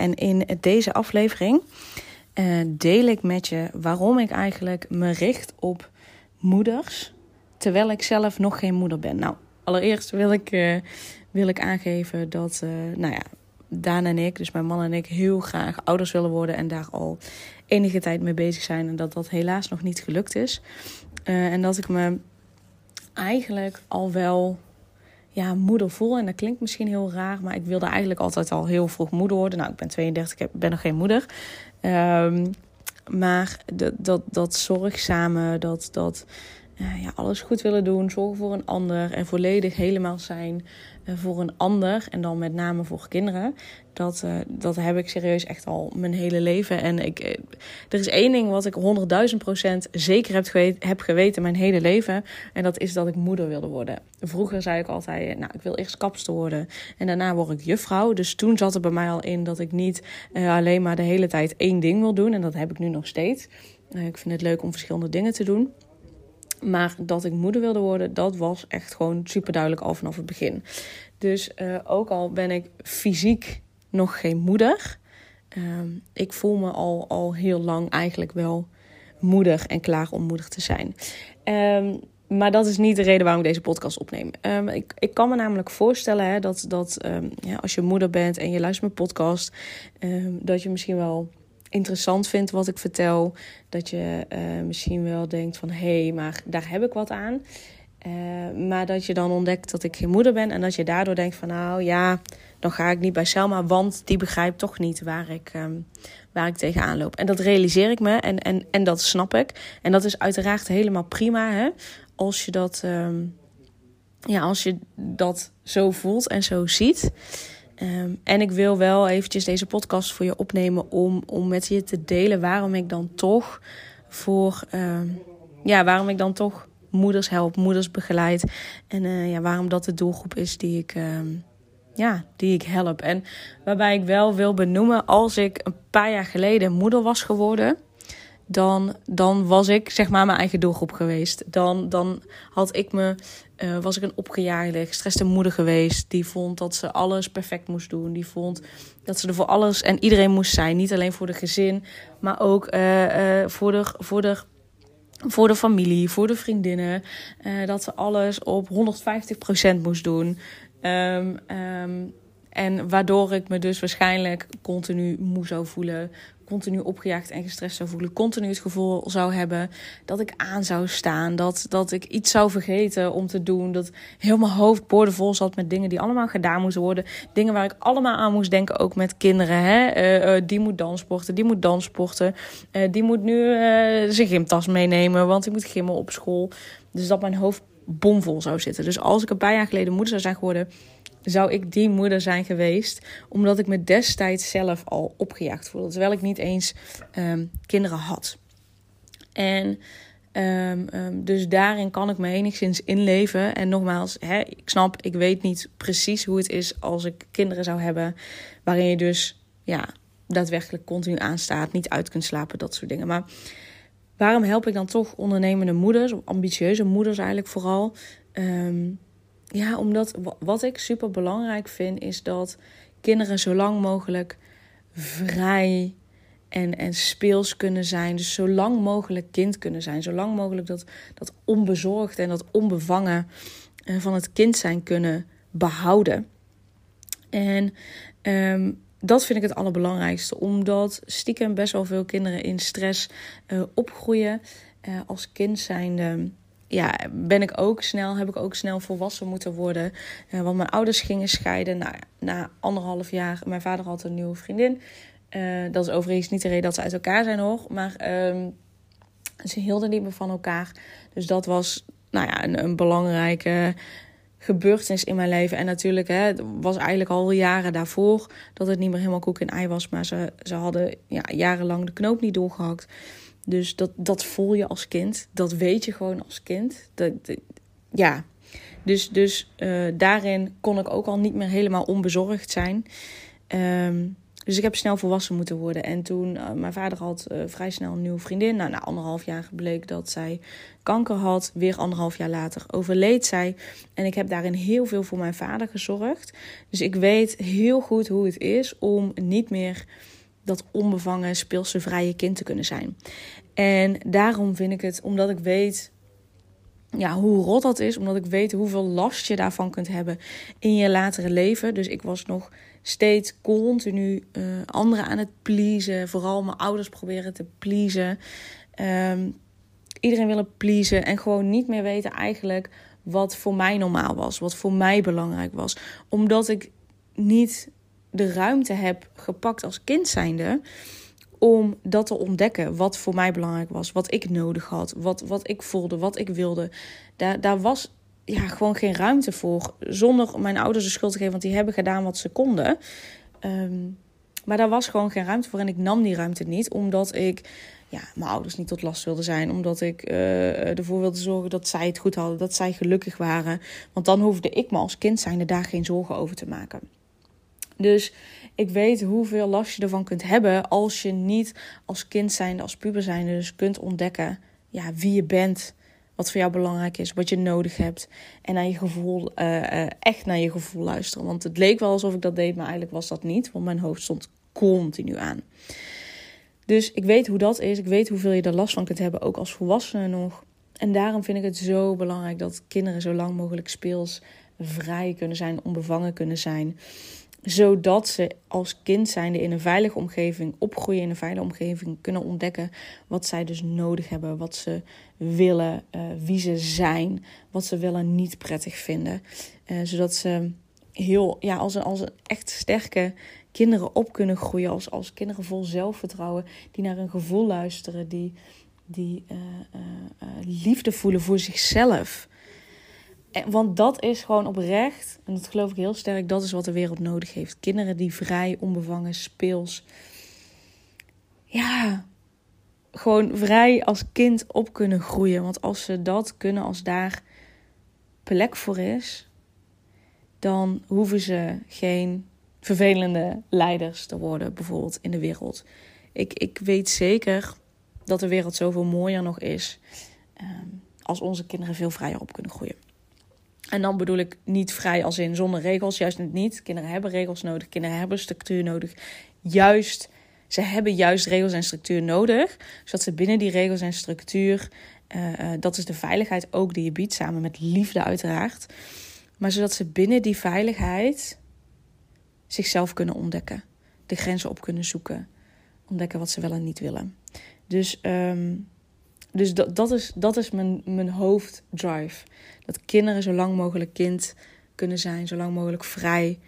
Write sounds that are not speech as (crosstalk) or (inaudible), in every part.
En in deze aflevering uh, deel ik met je waarom ik eigenlijk me richt op moeders, terwijl ik zelf nog geen moeder ben. Nou, allereerst wil ik, uh, wil ik aangeven dat, uh, nou ja, Daan en ik, dus mijn man en ik, heel graag ouders willen worden en daar al enige tijd mee bezig zijn. En dat dat helaas nog niet gelukt is. en dat ik me eigenlijk al wel ja, moeder voel. En dat klinkt misschien heel raar, maar ik wilde eigenlijk altijd al heel vroeg moeder worden. Nou, ik ben 32, ik ben nog geen moeder. Um, maar dat, dat, dat zorgzame, dat, dat uh, ja, alles goed willen doen, zorgen voor een ander en volledig helemaal zijn voor een ander. En dan met name voor kinderen. Dat, uh, dat heb ik serieus echt al mijn hele leven. En ik, er is één ding wat ik 100.000 procent zeker heb geweten, heb geweten mijn hele leven. En dat is dat ik moeder wilde worden. Vroeger zei ik altijd, nou ik wil eerst kapster worden. En daarna word ik juffrouw. Dus toen zat er bij mij al in dat ik niet alleen maar de hele tijd één ding wil doen. En dat heb ik nu nog steeds. ik vind het leuk om verschillende dingen te doen. Maar dat ik moeder wilde worden, dat was echt gewoon super duidelijk al vanaf het begin. Dus uh, ook al ben ik fysiek nog geen moeder, uh, ik voel me al, al heel lang eigenlijk wel moeder en klaar om moeder te zijn. Um, maar dat is niet de reden waarom ik deze podcast opneem. Um, ik, ik kan me namelijk voorstellen hè, dat, dat ja, als je moeder bent en je luistert mijn podcast, dat je misschien wel interessant vindt wat ik vertel. Dat je uh, misschien wel denkt van hé, hey, maar daar heb ik wat aan. Uh, maar dat je dan ontdekt dat ik geen moeder ben. En dat je daardoor denkt van nou ja, dan ga ik niet bij Selma. Want die begrijpt toch niet waar ik, um, waar ik tegenaan loop. En dat realiseer ik me en, en, en dat snap ik. En dat is uiteraard helemaal prima hè. Als je dat, um, ja, als je dat zo voelt en zo ziet. Um, en ik wil wel eventjes deze podcast voor je opnemen om, om met je te delen waarom ik dan toch voor, um, ja, waarom ik dan toch moeders help, moeders begeleid. En uh, ja, waarom dat de doelgroep is die ik, um, ja, die ik help. En waarbij ik wel wil benoemen, als ik een paar jaar geleden moeder was geworden dan, dan was ik zeg maar mijn eigen doelgroep geweest. Dan, dan had ik me, uh, was ik een opgejaagde, gestreste moeder geweest. Die vond dat ze alles perfect moest doen. Die vond dat ze er voor alles en iedereen moest zijn. Niet alleen voor de gezin, maar ook uh, uh, voor, de, voor, de, voor de familie, voor de vriendinnen. dat ze alles op 150% moest doen. Um, um, en waardoor ik me dus waarschijnlijk continu moe zou voelen, continu opgejaagd en gestrest zou voelen, continu het gevoel zou hebben dat ik aan zou staan, dat, dat ik iets zou vergeten om te doen, dat heel mijn hoofd boordevol zat met dingen die allemaal gedaan moesten worden, dingen waar ik allemaal aan moest denken, ook met kinderen. Hè? Uh, uh, die moet dansporten, die moet dansporten, uh, die moet nu zijn gymtas meenemen, want die moet gimmen op school. Dus dat mijn hoofd bomvol zou zitten. Dus als ik een paar jaar geleden moeder zou zijn geworden, zou ik die moeder zijn geweest. Omdat ik me destijds zelf al opgejaagd voelde. Terwijl ik niet eens um, kinderen had. En um, um, dus daarin kan ik me enigszins inleven. En nogmaals, hè, ik snap, ik weet niet precies hoe het is als ik kinderen zou hebben. Waarin je dus ja, daadwerkelijk continu aanstaat, niet uit kunt slapen, dat soort dingen. Maar waarom help ik dan toch ondernemende moeders, ambitieuze moeders eigenlijk vooral? Ja, omdat wat ik super belangrijk vind, is dat kinderen zo lang mogelijk vrij en, en speels kunnen zijn. Dus zo lang mogelijk kind kunnen zijn. Zo lang mogelijk dat, dat onbezorgd en dat onbevangen eh, van het kind zijn kunnen behouden. En um, dat vind ik het allerbelangrijkste, omdat stiekem best wel veel kinderen in stress uh, opgroeien. Uh, als kind zijnde ja, ben ik ook snel, heb ik ook snel volwassen moeten worden. Want mijn ouders gingen scheiden nou, na anderhalf jaar. Mijn vader had een nieuwe vriendin. Uh, dat is overigens niet de reden dat ze uit elkaar zijn nog. Maar um, ze hielden niet meer van elkaar. Dus dat was nou ja, een, een belangrijke gebeurtenis in mijn leven. En natuurlijk, hè, het was eigenlijk al jaren daarvoor dat het niet meer helemaal koek en ei was. Maar ze, ze hadden ja, jarenlang de knoop niet doorgehakt. Dus dat, dat voel je als kind. Dat weet je gewoon als kind. Dat, ja. Dus, dus uh, daarin kon ik ook al niet meer helemaal onbezorgd zijn. Um, dus ik heb snel volwassen moeten worden. En toen, uh, mijn vader had uh, vrij snel een nieuwe vriendin. Nou, na anderhalf jaar bleek dat zij kanker had. Weer anderhalf jaar later overleed zij. En ik heb daarin heel veel voor mijn vader gezorgd. Dus ik weet heel goed hoe het is om niet meer dat onbevangen, speelse, vrije kind te kunnen zijn. En daarom vind ik het, omdat ik weet ja, hoe rot dat is, omdat ik weet hoeveel last je daarvan kunt hebben in je latere leven. Dus ik was nog steeds continu uh, anderen aan het pleasen, vooral mijn ouders proberen te pleasen. Um, iedereen willen pleasen en gewoon niet meer weten eigenlijk wat voor mij normaal was, wat voor mij belangrijk was, omdat ik niet de ruimte heb gepakt als kind zijnde om dat te ontdekken. Wat voor mij belangrijk was, wat ik nodig had, wat, wat ik voelde, wat ik wilde. Daar, daar was ja, gewoon geen ruimte voor. Zonder mijn ouders de schuld te geven, want die hebben gedaan wat ze konden. Ehm, maar daar was gewoon geen ruimte voor. En ik nam die ruimte niet, omdat ik ja, mijn ouders niet tot last wilde zijn. Omdat ik uh, ervoor wilde zorgen dat zij het goed hadden, dat zij gelukkig waren. Want dan hoefde ik me als kind zijnde daar geen zorgen over te maken. Dus ik weet hoeveel last je ervan kunt hebben als je niet als kind zijnde, als puber zijnde, dus kunt ontdekken ja, wie je bent, wat voor jou belangrijk is, wat je nodig hebt. En naar je gevoel, uh, uh, echt naar je gevoel luisteren. Want het leek wel alsof ik dat deed, maar eigenlijk was dat niet, want mijn hoofd stond continu aan. Dus ik weet hoe dat is. Ik weet hoeveel je er last van kunt hebben, ook als volwassene nog. En daarom vind ik het zo belangrijk dat kinderen zo lang mogelijk speels vrij kunnen zijn, onbevangen kunnen zijn zodat ze als kind zijnde in een veilige omgeving opgroeien, in een veilige omgeving kunnen ontdekken wat zij dus nodig hebben, wat ze willen, uh, wie ze zijn, wat ze wel en niet prettig vinden. Uh, zodat ze heel, ja, als een, als een echt sterke kinderen op kunnen groeien, als, als kinderen vol zelfvertrouwen, die naar hun gevoel luisteren, die, die uh, liefde voelen voor zichzelf. Want dat is gewoon oprecht, en dat geloof ik heel sterk, dat is wat de wereld nodig heeft. Kinderen die vrij, onbevangen, speels. Ja, gewoon vrij als kind op kunnen groeien. Want als ze dat kunnen, als daar plek voor is, dan hoeven ze geen vervelende leiders te worden, bijvoorbeeld in de wereld. Ik, ik weet zeker dat de wereld zoveel mooier nog is um, als onze kinderen veel vrijer op kunnen groeien. En dan bedoel ik niet vrij als in zonder regels, juist niet. Kinderen hebben regels nodig, kinderen hebben structuur nodig. Juist, ze hebben juist regels en structuur nodig, zodat ze binnen die regels en structuur, uh, dat is de veiligheid ook die je biedt, samen met liefde uiteraard. Maar zodat ze binnen die veiligheid zichzelf kunnen ontdekken, de grenzen op kunnen zoeken, ontdekken wat ze wel en niet willen. Dus um, dus dat, dat is, dat is mijn, mijn hoofddrive. Dat kinderen zo lang mogelijk kind kunnen zijn, zo lang mogelijk vrij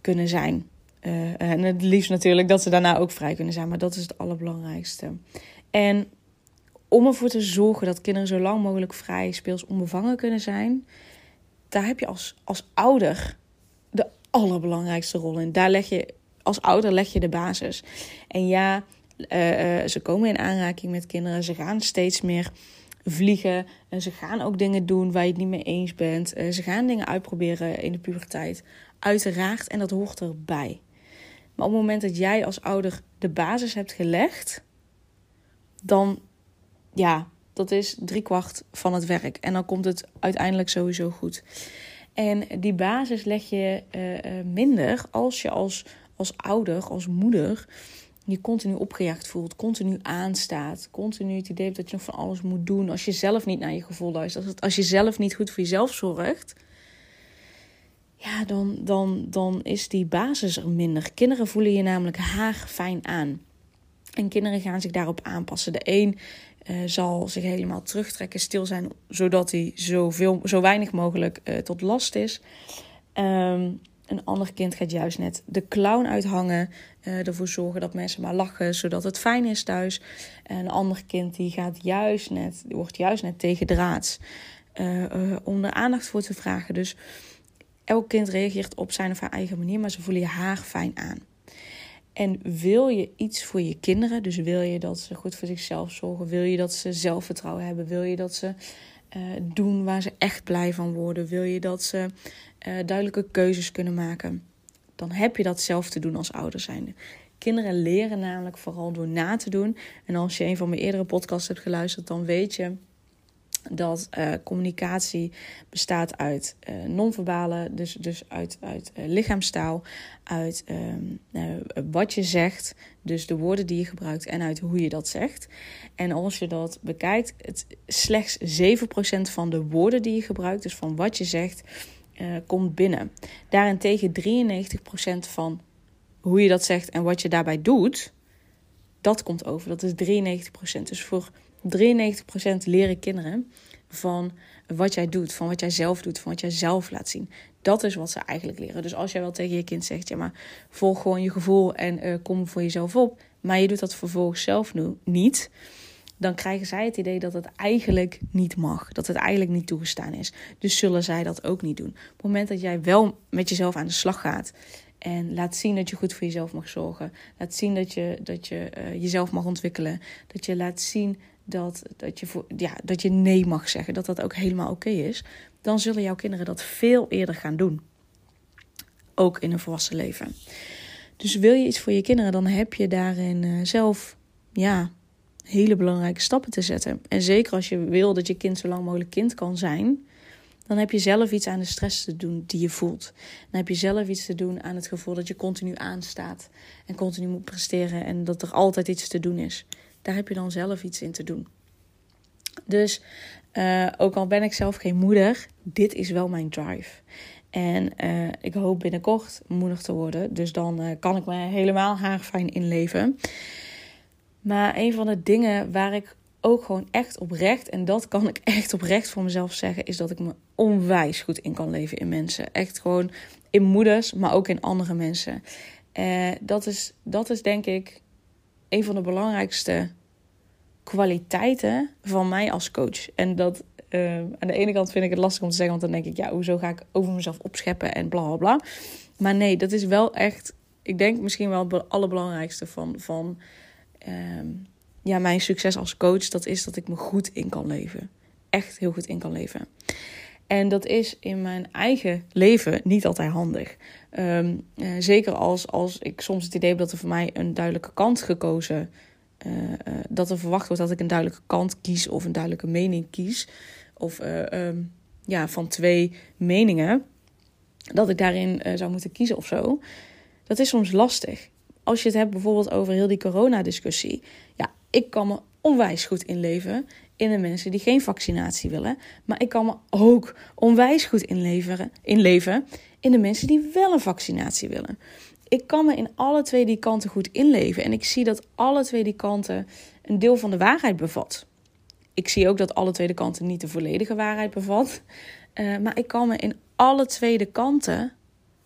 kunnen zijn. Uh, en het liefst natuurlijk dat ze daarna ook vrij kunnen zijn, maar dat is het allerbelangrijkste. En om ervoor te zorgen dat kinderen zo lang mogelijk vrij, speels, onbevangen kunnen zijn, daar heb je als, als ouder de allerbelangrijkste rol in. Daar leg je, als ouder leg je de basis. En ja, uh, ze komen in aanraking met kinderen. Ze gaan steeds meer vliegen. En ze gaan ook dingen doen waar je het niet mee eens bent. Uh, ze gaan dingen uitproberen in de puberteit. Uiteraard, en dat hoort erbij. Maar op het moment dat jij als ouder de basis hebt gelegd, dan ja, dat is driekwart van het werk. En dan komt het uiteindelijk sowieso goed. En die basis leg je minder als je als, als ouder, als moeder je continu opgejaagd voelt, continu aanstaat, continu het idee hebt dat je nog van alles moet doen, als je zelf niet naar je gevoel luistert, als je zelf niet goed voor jezelf zorgt, ja, dan, dan, dan is die basis er minder. Kinderen voelen je namelijk fijn aan. En kinderen gaan zich daarop aanpassen. De een uh, zal zich helemaal terugtrekken, stil zijn, zodat hij zoveel, zo weinig mogelijk uh, tot last is. Um, een ander kind gaat juist net de clown uithangen. Uh, ervoor zorgen dat mensen maar lachen, zodat het fijn is thuis. En een ander kind die gaat juist net, die wordt juist net tegen draads. om er aandacht voor te vragen. Dus elk kind reageert op zijn of haar eigen manier, maar ze voelen je haar fijn aan. En wil je iets voor je kinderen, dus wil je dat ze goed voor zichzelf zorgen, wil je dat ze zelfvertrouwen hebben, wil je dat ze uh, doen waar ze echt blij van worden, wil je dat ze uh, duidelijke keuzes kunnen maken, dan heb je dat zelf te doen als ouder zijnde. Kinderen leren namelijk vooral door na te doen. En als je een van mijn eerdere podcasts hebt geluisterd, dan weet je dat uh, communicatie bestaat uit uh, dus, dus uit, uit lichaamstaal, uit ehm, wat je zegt, dus de woorden die je gebruikt en uit hoe je dat zegt. En als je dat bekijkt, het, slechts 7% van de woorden die je gebruikt, dus van wat je zegt, komt binnen. Daarentegen 93% van hoe je dat zegt en wat je daarbij doet, dat komt over. Dat is 93%. Dus voor 93% leren kinderen van wat jij doet, van wat jij zelf doet, van wat jij zelf laat zien. Dat is wat ze eigenlijk leren. Dus als jij wel tegen je kind zegt, ja maar volg gewoon je gevoel en uh, kom voor jezelf op, maar je doet dat vervolgens zelf nu niet, dan krijgen zij het idee dat het eigenlijk niet mag, dat het eigenlijk niet toegestaan is. Dus zullen zij dat ook niet doen. Op het moment dat jij wel met jezelf aan de slag gaat en laat zien dat je goed voor jezelf mag zorgen. Laat zien dat je, dat je uh, jezelf mag ontwikkelen. Dat je laat zien dat, dat, je voor, ja, dat je nee mag zeggen. Dat dat ook helemaal oké is. Dan zullen jouw kinderen dat veel eerder gaan doen. Ook in een volwassen leven. Dus wil je iets voor je kinderen, dan heb je daarin uh, zelf ja, hele belangrijke stappen te zetten. En zeker als je wil dat je kind zo lang mogelijk kind kan zijn dan heb je zelf iets aan de stress te doen die je voelt. Dan heb je zelf iets te doen aan het gevoel dat je continu aanstaat en continu moet presteren en dat er altijd iets te doen is. Daar heb je dan zelf iets in te doen. Dus uh, ook al ben ik zelf geen moeder, dit is wel mijn drive. En uh, ik hoop binnenkort moeder te worden. Dus dan uh, kan ik me helemaal haarfijn inleven. Maar een van de dingen waar ik ook gewoon echt oprecht, en dat kan ik echt oprecht voor mezelf zeggen, is dat ik me onwijs goed in kan leven in mensen. Echt gewoon in moeders, maar ook in andere mensen. Uh, dat, is, dat is denk ik een van de belangrijkste kwaliteiten van mij als coach. En dat uh, aan de ene kant vind ik het lastig om te zeggen, want dan denk ik, ja, hoezo ga ik over mezelf opscheppen en bla bla bla. Maar nee, dat is wel echt, ik denk misschien wel het allerbelangrijkste van. van uh, ja, mijn succes als coach, dat is dat ik me goed in kan leven. Echt heel goed in kan leven. En dat is in mijn eigen leven niet altijd handig. Um, uh, zeker als, als ik soms het idee heb dat er voor mij een duidelijke kant gekozen uh, dat er verwacht wordt dat ik een duidelijke kant kies of een duidelijke mening kies. Of um, ja, van twee meningen. Dat ik daarin zou moeten kiezen of zo. Dat is soms lastig. Als je het hebt bijvoorbeeld over heel die coronadiscussie. Ja, ik kan me onwijs goed inleveren in de mensen die geen vaccinatie willen. Maar ik kan me ook onwijs goed inleveren, inleven in de mensen die wel een vaccinatie willen. Ik kan me in alle twee die kanten goed inleven. En ik zie dat alle twee die kanten een deel van de waarheid bevat. Ik zie ook dat alle twee de kanten niet de volledige waarheid bevat. Uh, maar ik kan me in alle twee de kanten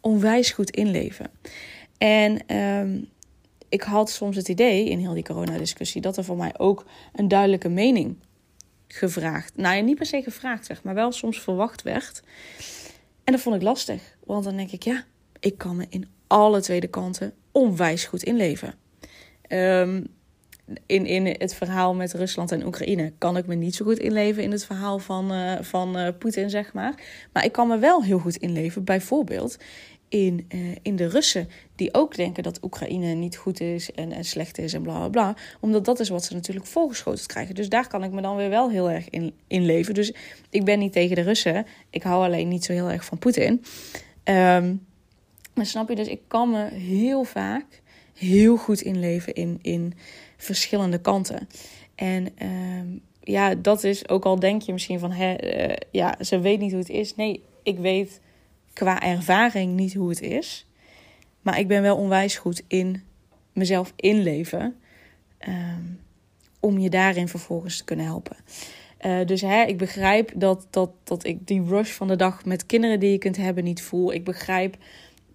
onwijs goed inleven. En um, ik had soms het idee in heel die coronadiscussie dat er voor mij ook een duidelijke mening gevraagd. Nou ja, niet per se gevraagd zeg, maar wel soms verwacht werd. En dat vond ik lastig, want dan denk ik, ja, ik kan me in alle tweede kanten onwijs goed inleven. Um, in, in het verhaal met Rusland en Oekraïne kan ik me niet zo goed inleven in het verhaal van, uh, van uh, Poetin, zeg maar. Maar ik kan me wel heel goed inleven, bijvoorbeeld in, uh, in de Russen, die ook denken dat Oekraïne niet goed is en, slecht is en bla bla bla. Omdat dat is wat ze natuurlijk voorgeschoten krijgen. Dus daar kan ik me dan weer wel heel erg in, in leven. Dus ik ben niet tegen de Russen. Ik hou alleen niet zo heel erg van Poetin. Um, maar snap je, dus ik kan me heel vaak heel goed inleven in, in verschillende kanten. En um, ja, dat is ook al denk je misschien van, hè, uh, ja, ze weet niet hoe het is. Nee, ik weet qua ervaring niet hoe het is. Maar ik ben wel onwijs goed in mezelf inleven. Um, om je daarin vervolgens te kunnen helpen. Uh, dus hè, ik begrijp dat, dat, dat ik die rush van de dag met kinderen die je kunt hebben niet voel. Ik begrijp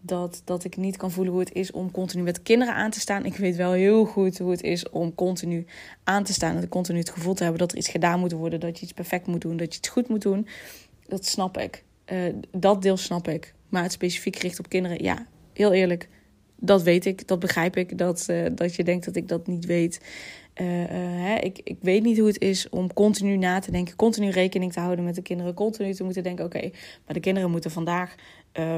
dat, dat ik niet kan voelen hoe het is om continu met kinderen aan te staan. Ik weet wel heel goed hoe het is om continu aan te staan. En continu het gevoel te hebben dat er iets gedaan moet worden. Dat je iets perfect moet doen. Dat je het goed moet doen. Dat snap ik. Uh, dat deel snap ik. Maar het specifiek gericht op kinderen, ja, heel eerlijk. Dat weet ik, dat begrijp ik. Dat, uh, dat je denkt dat ik dat niet weet. Uh, hè, ik, ik weet niet hoe het is om continu na te denken, continu rekening te houden met de kinderen, continu te moeten denken: oké, maar de kinderen moeten vandaag uh,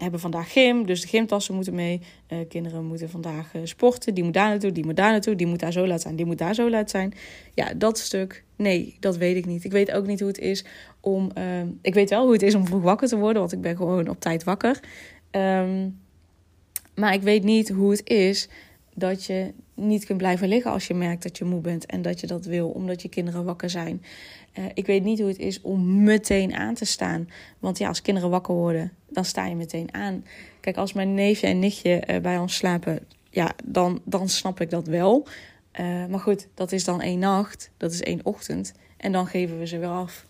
hebben vandaag gym, dus de gymtassen moeten mee. Uh, kinderen moeten vandaag uh, sporten, die moet daar naartoe, die moet daar naartoe, die moet daar zo laat zijn, die moet daar zo laat zijn. Ja, dat stuk, nee, dat weet ik niet. Ik weet ook niet hoe het is om. Uh, ik weet wel hoe het is om vroeg wakker te worden, want ik ben gewoon op tijd wakker. Um, maar ik weet niet hoe het is dat je niet kunt blijven liggen als je merkt dat je moe bent en dat je dat wil, omdat je kinderen wakker zijn. Uh, ik weet niet hoe het is om meteen aan te staan. Want ja, als kinderen wakker worden, dan sta je meteen aan. Kijk, als mijn neefje en nichtje uh, bij ons slapen, ja, dan, dan snap ik dat wel. Uh, maar goed, dat is dan één nacht, dat is één ochtend. En dan geven we ze weer af.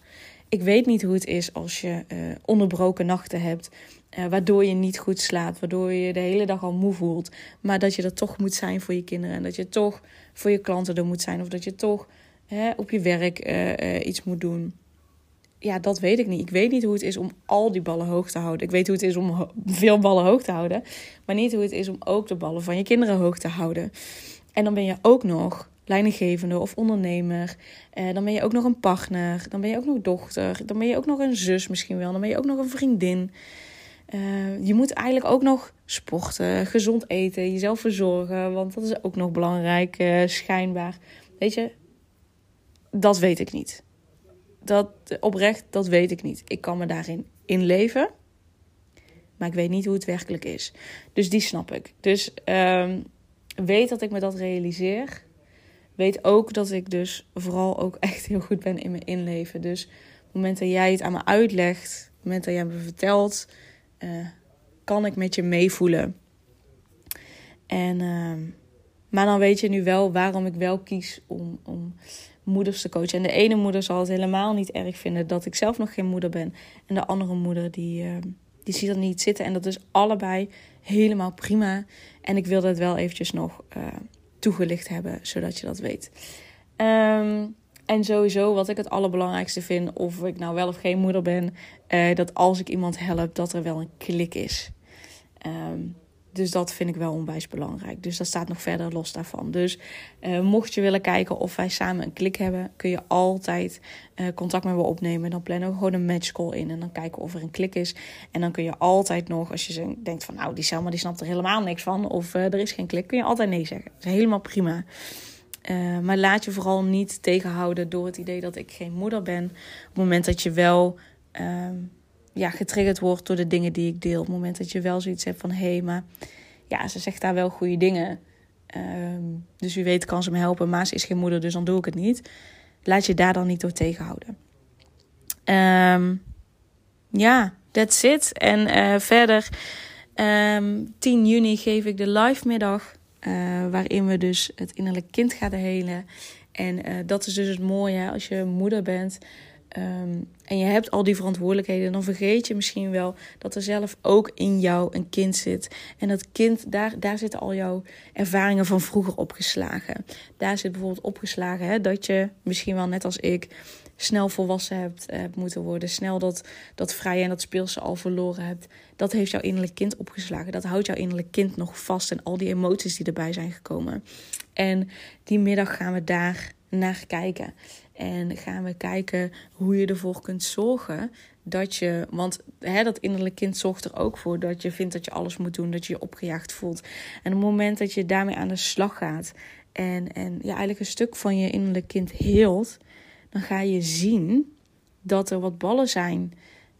Ik weet niet hoe het is als je onderbroken nachten hebt. Uh, waardoor je niet goed slaapt, waardoor je de hele dag al moe voelt. Maar dat je er toch moet zijn voor je kinderen. En dat je toch voor je klanten er moet zijn. Of dat je toch op je werk uh, uh, iets moet doen. Ja, dat weet ik niet. Ik weet niet hoe het is om al die ballen hoog te houden. Ik weet hoe het is om veel ballen hoog te houden. Maar niet hoe het is om ook de ballen van je kinderen hoog te houden. En dan ben je ook nog leidinggevende of ondernemer. Eh, dan ben je ook nog een partner. Dan ben je ook nog dochter. Dan ben je ook nog een zus misschien wel. Dan ben je ook nog een vriendin. Uh, je moet eigenlijk ook nog sporten, gezond eten, jezelf verzorgen, want dat is ook nog belangrijk, uh, schijnbaar. Weet je, dat weet ik niet. Dat oprecht, dat weet ik niet. Ik kan me daarin inleven, maar ik weet niet hoe het werkelijk is. Dus die snap ik. Dus uh, weet dat ik me dat realiseer. Weet ook dat ik dus vooral ook (laughs) echt heel goed ben in mijn inleven. Dus op het moment dat jij het aan me uitlegt, op het moment dat jij me vertelt uh, kan ik met je meevoelen. En, uh, maar dan weet je nu wel waarom ik wel kies om, om moeders te coachen. En de ene moeder zal het helemaal niet erg vinden dat ik zelf nog geen moeder ben. En de andere moeder die, uh, die ziet er niet zitten. En dat is allebei helemaal prima. En ik wil dat wel eventjes nog toegelicht hebben, zodat je dat weet. Um, en sowieso, wat ik het allerbelangrijkste vind, of ik nou wel of geen moeder ben, uh, dat als ik iemand help, dat er wel een klik is. Um, dus dat vind ik wel onwijs belangrijk. Dus dat staat nog verder los daarvan. Dus uh, mocht je willen kijken of wij samen een klik hebben, kun je altijd uh, contact met me opnemen. Dan plannen we gewoon een match call in en dan kijken of er een klik is. En dan kun je altijd nog, als je denkt van nou, die Selma die snapt er helemaal niks van, of er is geen klik, kun je altijd nee zeggen. Dat is helemaal prima. Uh, maar laat je vooral niet tegenhouden door het idee dat ik geen moeder ben. Op het moment dat je wel uh, ja, getriggerd wordt door de dingen die ik deel. Op het moment dat je wel zoiets hebt van hé, hey, maar ja, ze zegt daar wel goede dingen. Uh, dus wie weet kan ze me helpen, maar ze is geen moeder, dus dan doe ik het niet. Laat je daar dan niet door tegenhouden. Ehm, ja, that's it. En uh, verder, 10 ehm, juni geef ik de live middag. Uh, waarin we dus het innerlijk kind gaan helen. En uh, dat is dus het mooie als je moeder bent. Um, en je hebt al die verantwoordelijkheden, dan vergeet je misschien wel dat er zelf ook in jou een kind zit. En dat kind, daar, daar zitten al jouw ervaringen van vroeger opgeslagen. Daar zit bijvoorbeeld opgeslagen hè, dat je misschien wel net als ik snel volwassen hebt, eh, hebt moeten worden. Snel dat, dat vrije en dat speelse al verloren hebt. Dat heeft jouw innerlijk kind opgeslagen. Dat houdt jouw innerlijk kind nog vast. En al die emoties die erbij zijn gekomen. En die middag gaan we daar naar kijken. En gaan we kijken hoe je ervoor kunt zorgen dat je. Want hè, dat innerlijk kind zorgt er ook voor dat je vindt dat je alles moet doen, dat je je opgejaagd voelt. En op het moment dat je daarmee aan de slag gaat. En, en ja, eigenlijk een stuk van je innerlijk kind heelt dan ga je zien dat er wat ballen zijn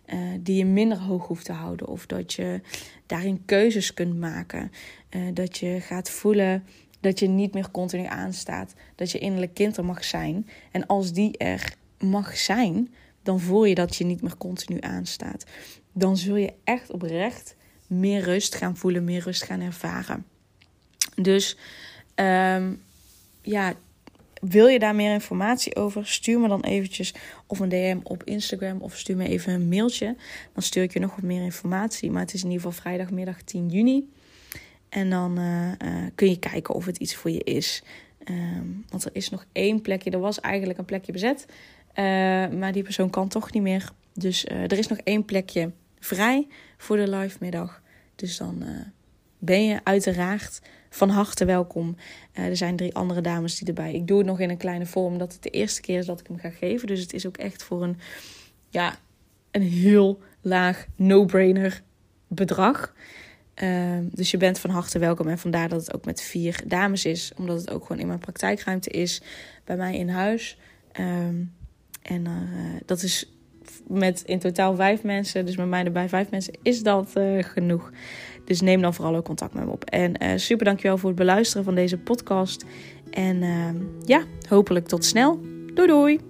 uh, die je minder hoog hoeft te houden. Of dat je daarin keuzes kunt maken. Uh, dat je gaat voelen dat je niet meer continu aanstaat. Dat je innerlijk kind er mag zijn. En als die er mag zijn, dan voel je dat je niet meer continu aanstaat. Dan zul je echt oprecht meer rust gaan voelen, meer rust gaan ervaren. Dus um, ja, wil je daar meer informatie over? Stuur me dan eventjes of een DM op Instagram of stuur me even een mailtje. Dan stuur ik je nog wat meer informatie. Maar het is in ieder geval vrijdagmiddag 10 juni. En dan uh, uh, kun je kijken of het iets voor je is. Um, want er is nog één plekje. Er was eigenlijk een plekje bezet. Uh, maar die persoon kan toch niet meer. Dus er is nog één plekje vrij voor de live middag. Dus dan ben je uiteraard van harte welkom. Uh, er zijn drie andere dames die erbij. Ik doe het nog in een kleine vorm, dat het de eerste keer is dat ik hem ga geven. Dus het is ook echt voor een, ja, een heel laag no-brainer bedrag. Uh, dus je bent van harte welkom. En vandaar dat het ook met vier dames is. Omdat het ook gewoon in mijn praktijkruimte is. Bij mij in huis. Um, en uh, dat is met in totaal vijf mensen. Dus met mij erbij vijf mensen is dat uh, genoeg. Dus neem dan vooral ook contact met me op. En uh, super dankjewel voor het beluisteren van deze podcast. En uh, ja, hopelijk tot snel. Doei doei!